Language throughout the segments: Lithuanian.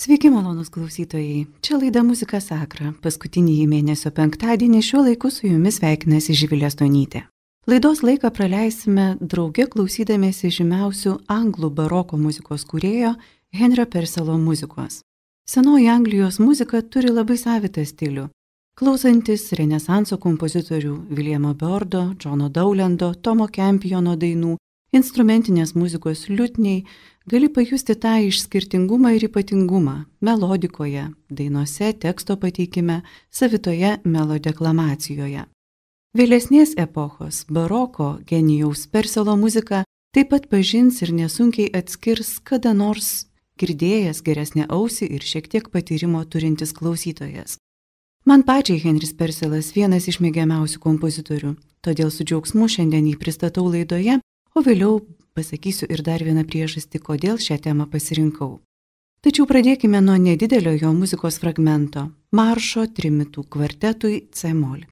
Sveiki, malonus klausytojai. Čia laida Muzika Sakra. Paskutinį mėnesio penktadienį šiuo laiku su jumis sveikinasi Živilė Stonytė. Laidos laiką praleisime drauge klausydamėsi žymiausių anglų baroko muzikos kūrėjo Henrio Perselo muzikos. Senoji Anglijos muzika turi labai savitą stilių. Klausantis Renesanso kompozitorių Viljamo Bordo, Džono Daulendo, Tomo Kempiono dainų, instrumentinės muzikos liutniai, gali pajusti tą išskirtingumą ir ypatingumą melodikoje, dainose, teksto pateikime, savitoje melodeklamacijoje. Vėlesnės epochos baroko genijaus perselo muzika taip pat pažins ir nesunkiai atskirs kada nors girdėjęs geresnę ausį ir šiek tiek patyrimo turintis klausytojas. Man pačiai Henris Perselas vienas iš mėgiamiausių kompozitorių, todėl su džiaugsmu šiandien jį pristatau laidoje o vėliau pasakysiu ir dar vieną priežastį, kodėl šią temą pasirinkau. Tačiau pradėkime nuo nedidelio jo muzikos fragmento - Maršo trimitų kvartetui C mol.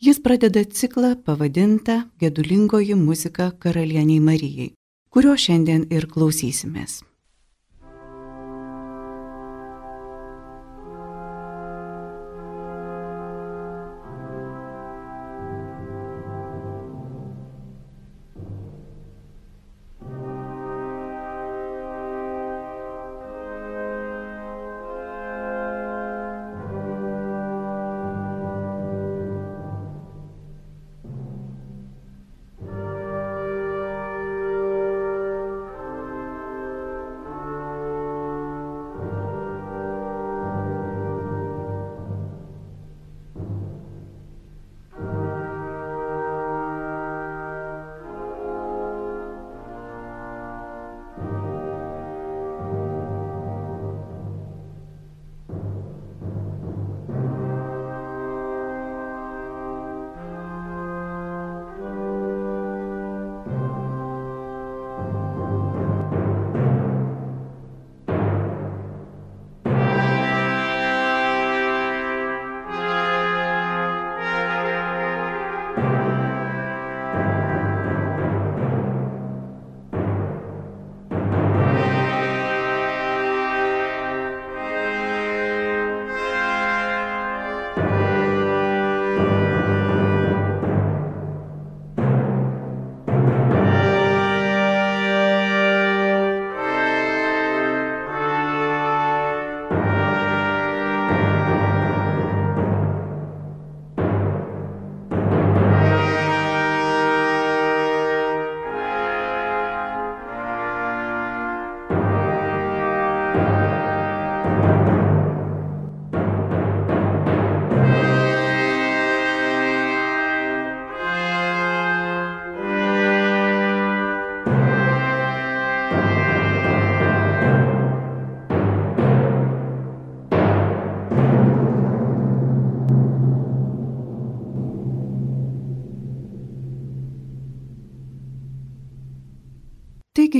Jis pradeda ciklą pavadintą Gedulingoji muzika karalieniai Marijai, kurio šiandien ir klausysimės.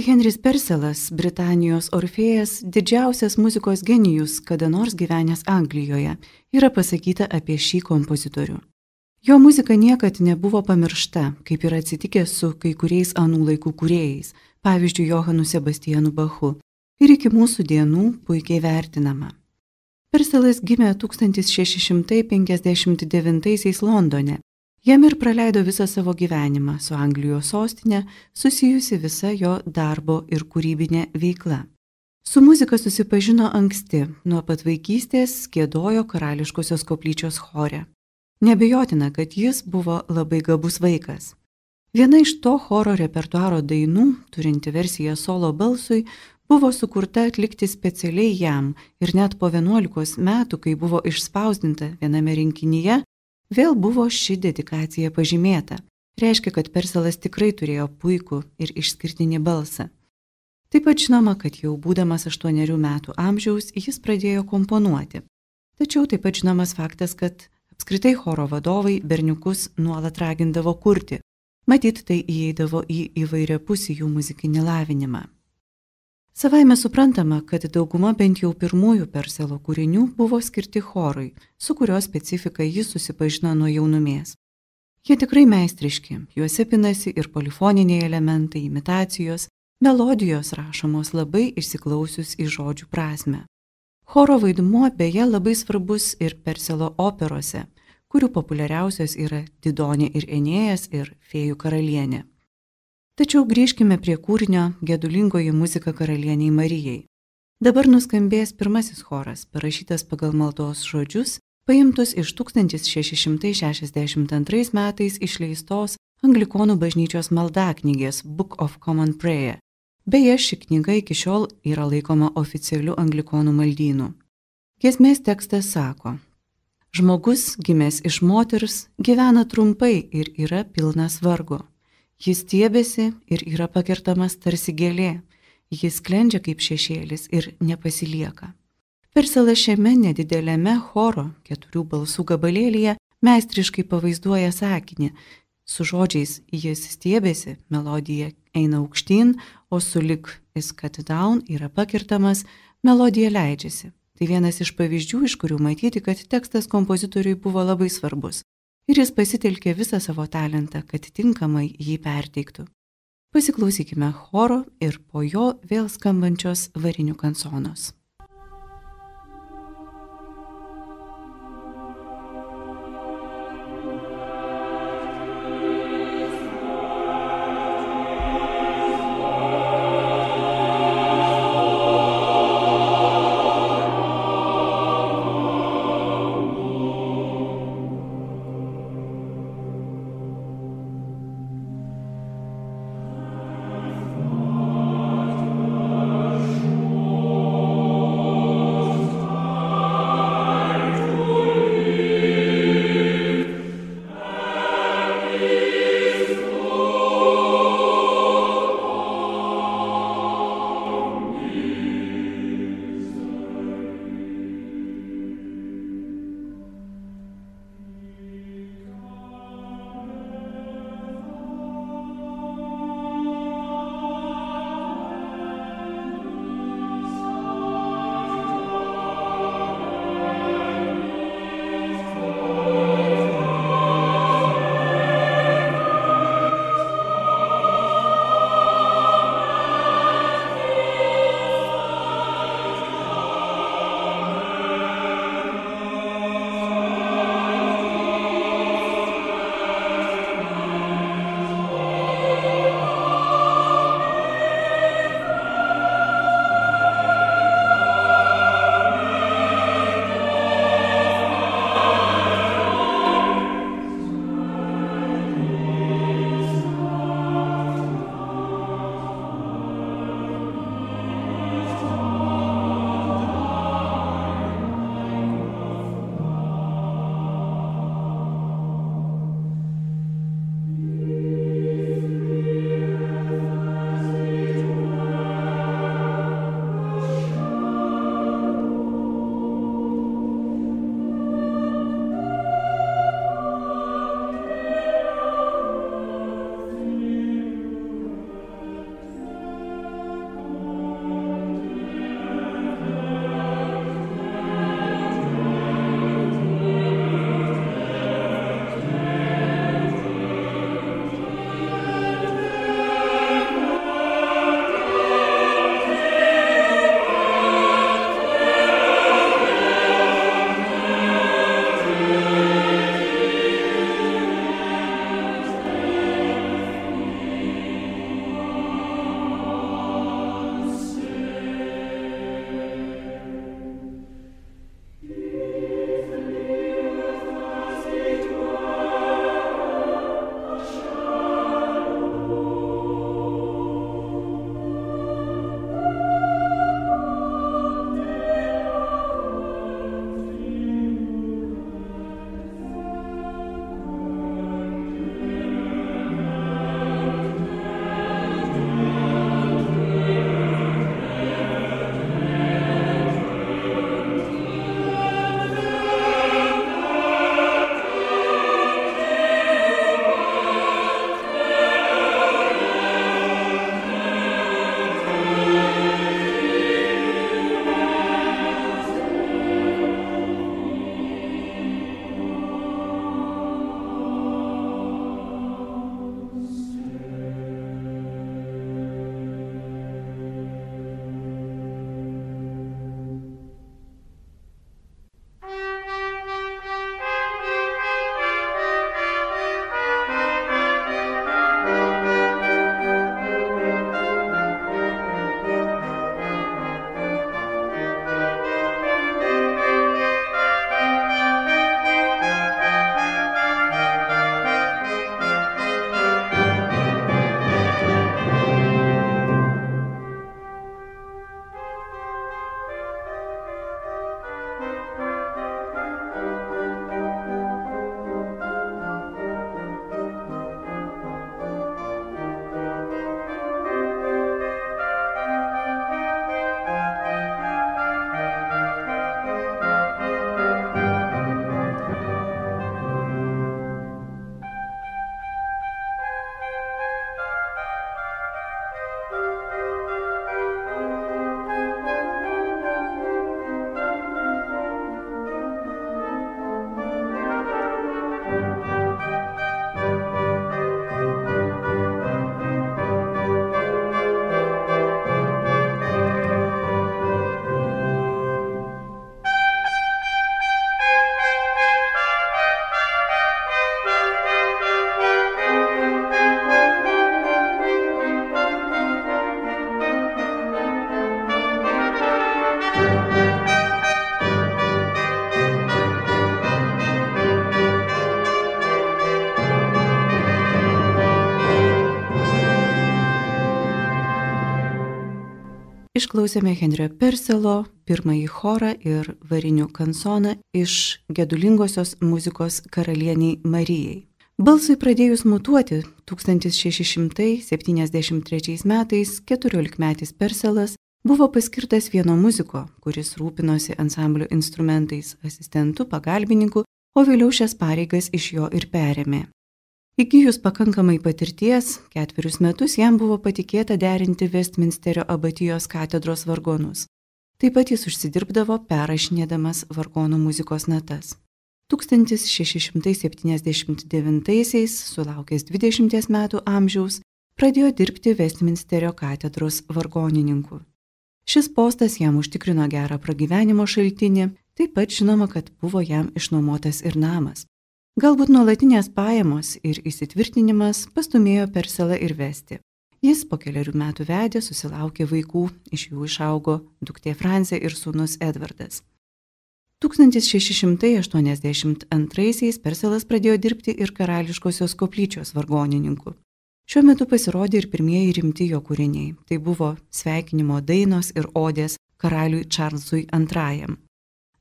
Taigi Henris Perselas, Britanijos Orfėjas, didžiausias muzikos genijus, kada nors gyvenęs Anglijoje, yra pasakyta apie šį kompozitorių. Jo muzika niekad nebuvo pamiršta, kaip yra atsitikę su kai kuriais anų laikų kūrėjais, pavyzdžiui, Johanu Sebastianu Bachu, ir iki mūsų dienų puikiai vertinama. Perselas gimė 1659 Londone Jam ir praleido visą savo gyvenimą su Anglijos sostinė, susijusi visa jo darbo ir kūrybinė veikla. Su muzika susipažino anksti, nuo pat vaikystės gėdojo karališkosios koplyčios chore. Nebejotina, kad jis buvo labai gabus vaikas. Viena iš to choro repertuaro dainų, turinti versiją solo balsui, buvo sukurta atlikti specialiai jam ir net po 11 metų, kai buvo išspausdinta viename rinkinyje, Vėl buvo ši dedikacija pažymėta. Reiškia, kad Perselas tikrai turėjo puikų ir išskirtinį balsą. Taip pat žinoma, kad jau būdamas aštuonerių metų amžiaus jis pradėjo komponuoti. Tačiau taip pat žinomas faktas, kad apskritai choro vadovai berniukus nuolat ragindavo kurti. Matyt, tai įeidavo į įvairią pusį jų muzikinį lavinimą. Savaime suprantama, kad dauguma bent jau pirmųjų Perselo kūrinių buvo skirti chorui, su kurio specifika jis susipažino nuo jaunumės. Jie tikrai meistriški, juose pinasi ir polifoniniai elementai, imitacijos, melodijos rašomos labai išsiklausius į žodžių prasme. Choro vaidmuo beje labai svarbus ir Perselo operose, kurių populiariausios yra Didonė ir Enėjas ir Fėjų karalienė. Tačiau grįžkime prie kūrinio Gedulingoji muzika karalieniai Marijai. Dabar nuskambės pirmasis choras, parašytas pagal maldos žodžius, paimtus iš 1662 metais išleistos Anglikonų bažnyčios maldaknygės Book of Common Prayer. Beje, ši knyga iki šiol yra laikoma oficialiu anglikonų maldynu. Giesmės tekstas sako, žmogus gimęs iš moters gyvena trumpai ir yra pilnas vargo. Jis tiebėsi ir yra pakertamas tarsi gėlė, jis sklendžia kaip šešėlis ir nepasilieka. Perselas šiame nedidelėme choro keturių balsų gabalėlyje meistriškai pavaizduoja sakinį. Su žodžiais jis stiebėsi, melodija eina aukštyn, o sulik is cut down yra pakirtamas, melodija leidžiasi. Tai vienas iš pavyzdžių, iš kurių matyti, kad tekstas kompozitoriui buvo labai svarbus. Ir jis pasitelkė visą savo talentą, kad tinkamai jį perteiktų. Pasiklausykime choro ir po jo vėl skambančios varinių kansonos. Išklausėme Henrio Perselo pirmąjį chorą ir varinių kansoną iš gedulingosios muzikos karalieniai Marijai. Balsui pradėjus mutuoti 1673 metais 14-metis Perselas buvo paskirtas vieno muziko, kuris rūpinosi ansamblio instrumentais, asistentų, pagalbininku, o vėliau šias pareigas iš jo ir perėmė. Įgyjus pakankamai patirties, ketverius metus jam buvo patikėta derinti Westminsterio abatijos katedros vargonus. Taip pat jis užsidirbdavo perrašinėdamas vargonų muzikos natas. 1679-aisiais, sulaukęs 20 metų amžiaus, pradėjo dirbti Westminsterio katedros vargonininku. Šis postas jam užtikrino gerą pragyvenimo šaltinį, taip pat žinoma, kad buvo jam išnuomotas ir namas. Galbūt nuolatinės pajamos ir įsitvirtinimas pastumėjo Perselą ir Vesti. Jis po keliarių metų vedė, susilaukė vaikų, iš jų išaugo duktė Franzė ir sūnus Edvardas. 1682 Perselas pradėjo dirbti ir karališkosios koplyčios vargonininku. Šiuo metu pasirodė ir pirmieji rimti jo kūriniai. Tai buvo sveikinimo dainos ir odės karaliui Čarlzui II.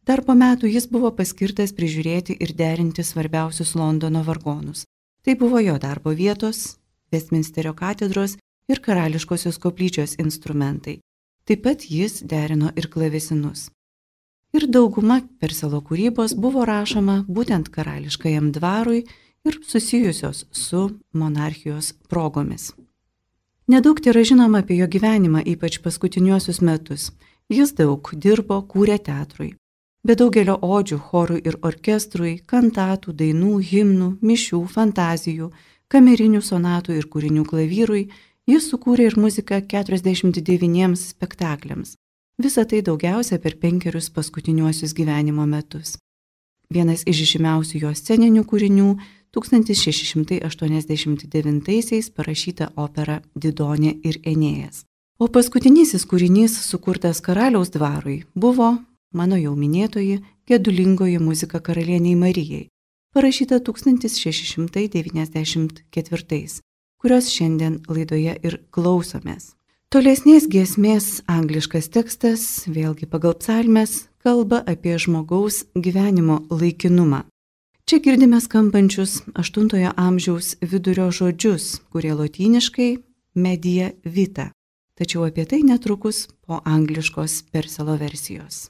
Dar po metų jis buvo paskirtas prižiūrėti ir derinti svarbiausius Londono vargonus. Tai buvo jo darbo vietos, Westminsterio katedros ir karališkosios koplyčios instrumentai. Taip pat jis derino ir klavesinus. Ir dauguma Perselo kūrybos buvo rašoma būtent karališkajam dvarui ir susijusios su monarchijos progomis. Nedaug yra žinoma apie jo gyvenimą, ypač paskutiniuosius metus. Jis daug dirbo, kūrė teatrui. Be daugelio odžių, chorui ir orkestrui, kantatų, dainų, himnų, mišių, fantazijų, kamerinių sonatų ir kūrinių klavyrui, jis sukūrė ir muziką 49 spektakliams. Visą tai daugiausia per penkerius paskutiniuosius gyvenimo metus. Vienas iš žymiausių jo sceninių kūrinių 1689 parašyta opera Didonė ir Enėjas. O paskutinysis kūrinys, sukurtas karaliaus dvarui, buvo mano jau minėtoji gedulingoji muzika karalieniai Marijai, parašyta 1694, kurios šiandien laidoje ir klausomės. Tolesnės giesmės angliškas tekstas, vėlgi pagal psalmes, kalba apie žmogaus gyvenimo laikinumą. Čia girdime skambančius 8 amžiaus vidurio žodžius, kurie lotyniškai medija vita. Tačiau apie tai netrukus po angliškos perselo versijos.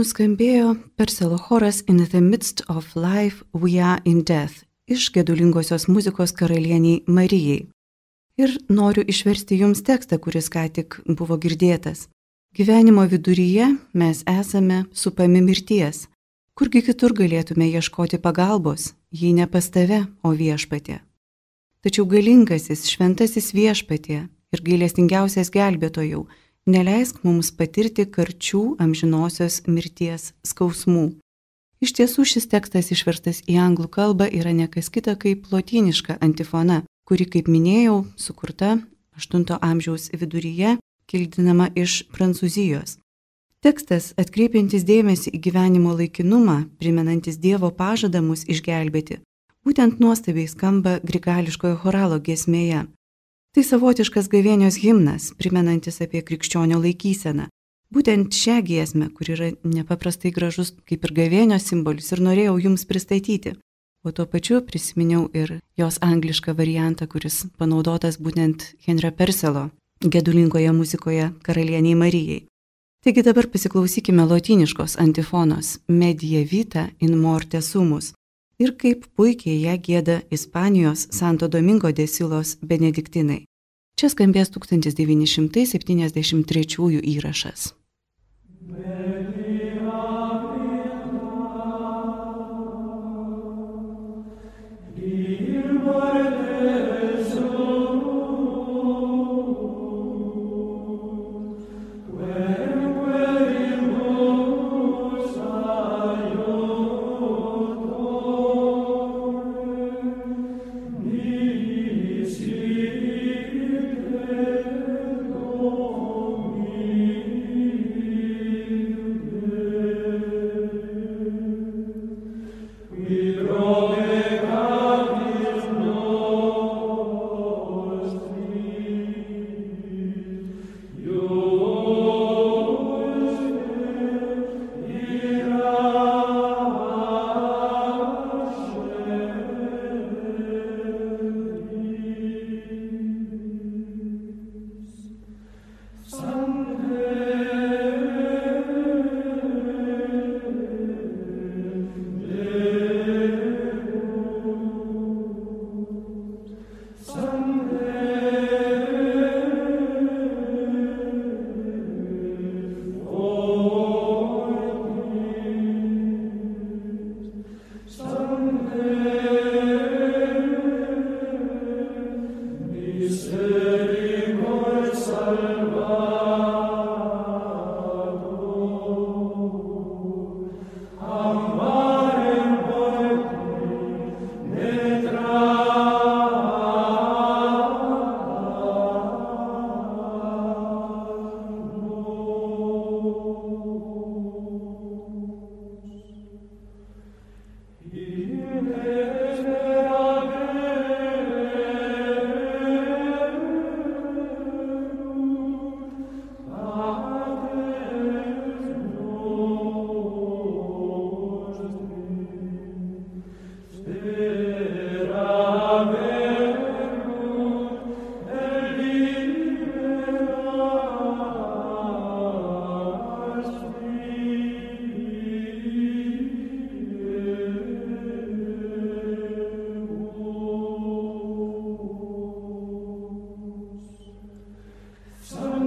Nuskambėjo Perselo choras In the Midst of Life We Are in Death iš gedulingosios muzikos karalieniai Marijai. Ir noriu išversti jums tekstą, kuris ką tik buvo girdėtas. Gyvenimo viduryje mes esame supami mirties. Kurgi kitur galėtume ieškoti pagalbos, jei ne pas tave, o viešpatė. Tačiau galingasis, šventasis viešpatė ir gailestingiausias gelbėtojau, neleisk mums patirti karčių amžinosios mirties skausmų. Iš tiesų šis tekstas išverstas į anglų kalbą yra nekas kita kaip lotyniška antifona, kuri, kaip minėjau, sukurta 8 amžiaus viduryje, kildinama iš Prancūzijos. Tekstas atkreipiantis dėmesį į gyvenimo laikinumą, primenantis Dievo pažadą mus išgelbėti, būtent nuostabiai skamba grigališkojo choralo giesmėje. Tai savotiškas gavėnios himnas, primenantis apie krikščionio laikyseną, Būtent šią giesmę, kur yra nepaprastai gražus kaip ir gavėnio simbolis, ir norėjau jums pristatyti. O tuo pačiu prisiminiau ir jos anglišką variantą, kuris panaudotas būtent Henrio Perselo gedulingoje muzikoje karalieniai Marijai. Taigi dabar pasiklausykime lotyniškos antifonos Media Vita in Morte Sumus ir kaip puikiai ją gėda Ispanijos Santo Domingo de Silos benediktinai. Čia skambės 1973 įrašas.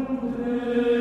Amen.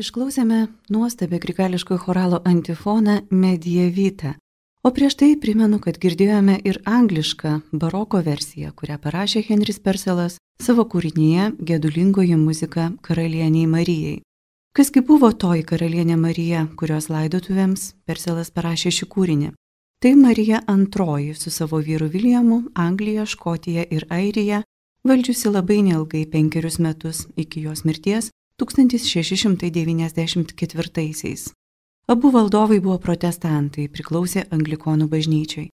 Išklausėme nuostabę grigališkojo choralo antifoną Medievita. O prieš tai primenu, kad girdėjome ir anglišką baroko versiją, kurią parašė Henris Perselas savo kūrinyje Gedulingoji muzika karalieniai Marijai. Kasgi buvo toji karalienė Marija, kurios laidotuvėms Perselas parašė šį kūrinį? Tai Marija antroji su savo vyru Viljamu, Anglija, Škotija ir Airija, valdžiusi labai neilgai penkerius metus iki jos mirties 1694-aisiais. Abu valdovai buvo protestantai, priklausė anglikonų bažnyčiai.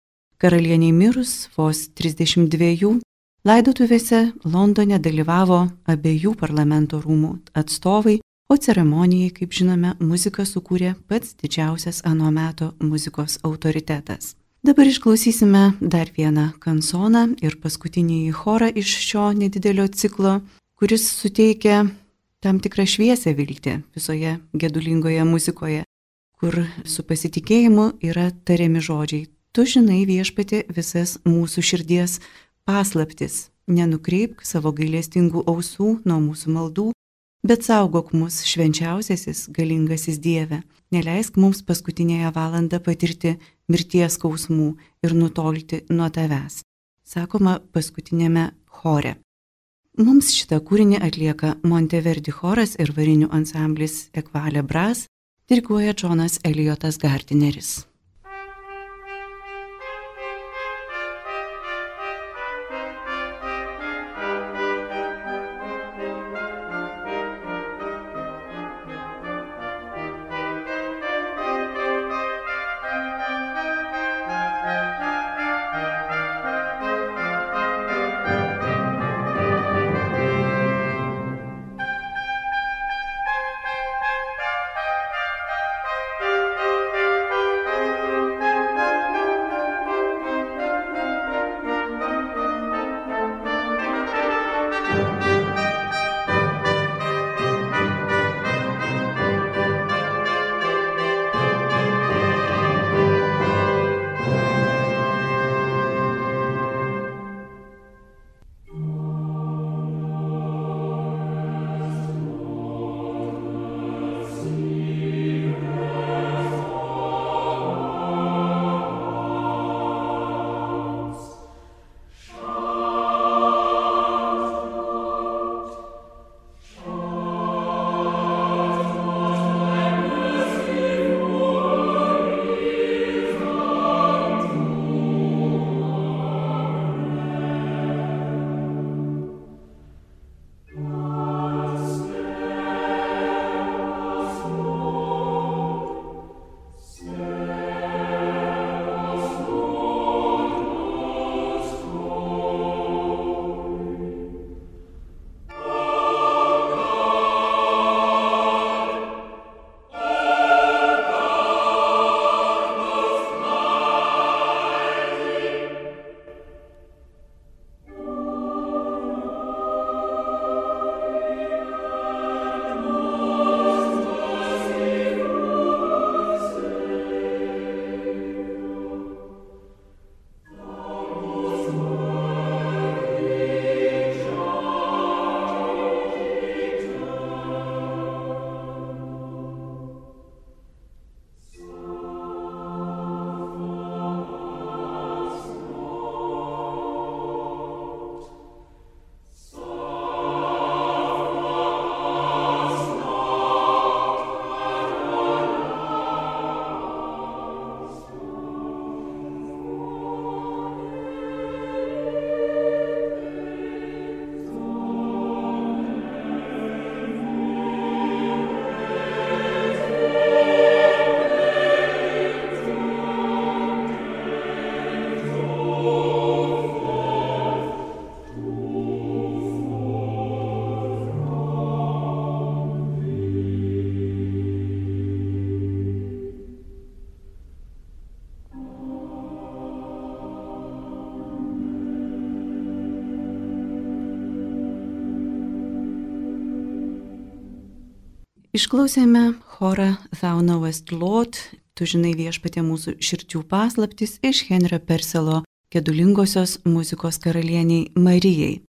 Karalieniai mirus vos 32 laidotuvėse Londone dalyvavo abiejų parlamento rūmų atstovai, o ceremonijai, kaip žinome, muziką sukūrė pats didžiausias anuo meto muzikos autoritetas. Dabar išklausysime dar vieną kansoną ir paskutinį chorą iš šio nedidelio ciklo, kuris suteikia tam tikrą šviesę viltį visoje gedulingoje muzikoje, kur su pasitikėjimu yra tariami žodžiai. Tu žinai viešpati visas mūsų širdies paslaptis, nenukreipk savo gailestingų ausų nuo mūsų maldų, bet saugok mus švenčiausiasis galingasis Dieve, neleisk mums paskutinėje valandą patirti mirties skausmų ir nutolti nuo tavęs. Sakoma paskutinėme chore. Mums šitą kūrinį atlieka Monteverdi choras ir varinių ansamblis Ekvalė Bras, diriguoja Džonas Elijotas Gardineris. Išklausėme chorą Thou Knowest Lord, tu žinai viešpatė mūsų širdžių paslaptis iš Henrio Perselo gedulingosios muzikos karalieniai Marijai.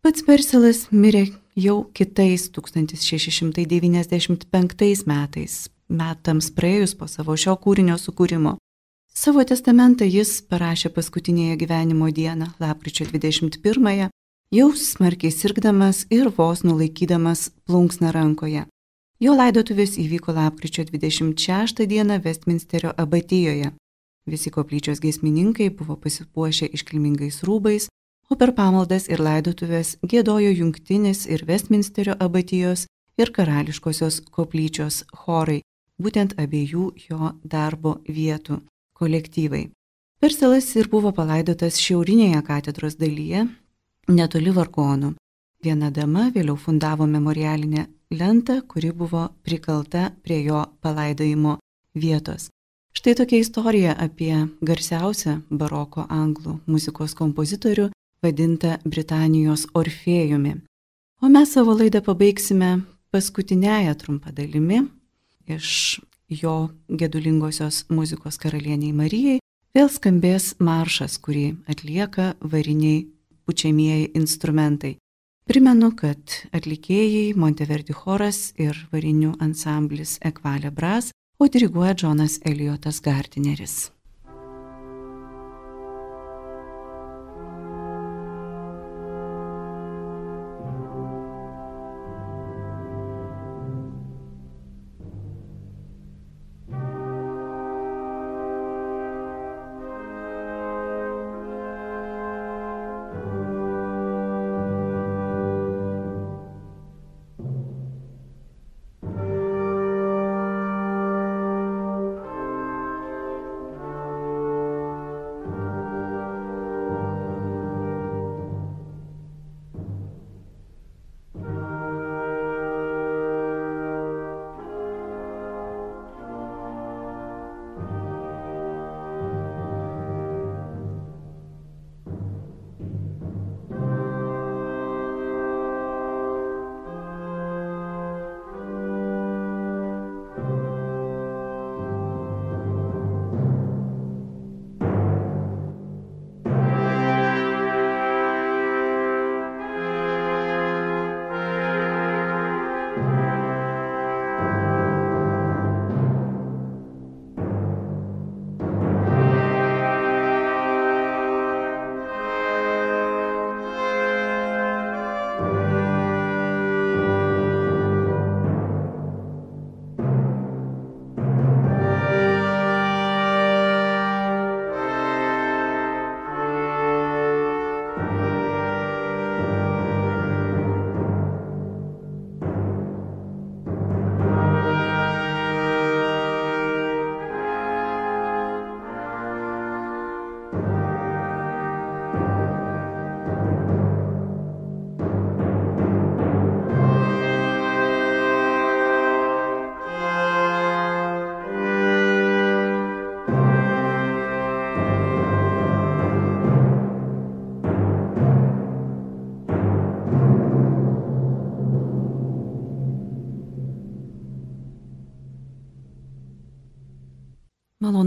Pats Perselas mirė jau kitais 1695 metais, metams praėjus po savo šio kūrinio sukūrimo. Savo testamentą jis parašė paskutinėje gyvenimo dieną, lapkričio 21-ąją, jau smarkiai sirgdamas ir vos nulaikydamas plunksną rankoje. Jo laidotuvės įvyko lapkričio 26 dieną Westminsterio abatijoje. Visi koplyčios giesmininkai buvo pasipuošę iškilmingais rūbais, o per pamaldas ir laidotuvės gėdojo jungtinis ir Westminsterio abatijos ir karališkosios koplyčios chorai, būtent abiejų jo darbo vietų kolektyvai. Perselas ir buvo palaidotas šiaurinėje katedros dalyje, netoli vargonų. Viena dama vėliau fundavo memorialinę lentą, kuri buvo prikalta prie jo palaidojimo vietos. Štai tokia istorija apie garsiausią baroko anglų muzikos kompozitorių, vadintą Britanijos Orfėjumi. O mes savo laidą pabaigsime paskutinėje trumpą dalimi iš jo gedulingosios muzikos karalieniai Marijai. Vėl skambės maršas, kurį atlieka variniai pučiamieji instrumentai. Primenu, kad atlikėjai Monteverdi choras ir varinių ansamblis Ekvalė Bras, o diriguoja Džonas Eliotas Gartineris.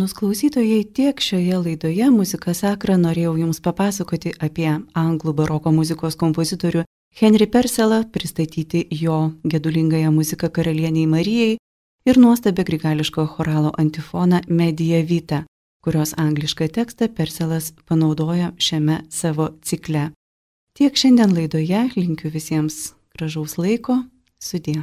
Malonus klausytojai, tiek šioje laidoje Muzika Sakra norėjau Jums papasakoti apie anglų baroko muzikos kompozitorių Henry Perselą, pristatyti jo gedulingąją muziką karalieniai Marijai ir nuostabę grigališko choralo antifoną Medija Vita, kurios anglišką tekstą Perselas panaudojo šiame savo cikle. Tiek šiandien laidoje linkiu visiems gražaus laiko, sudie.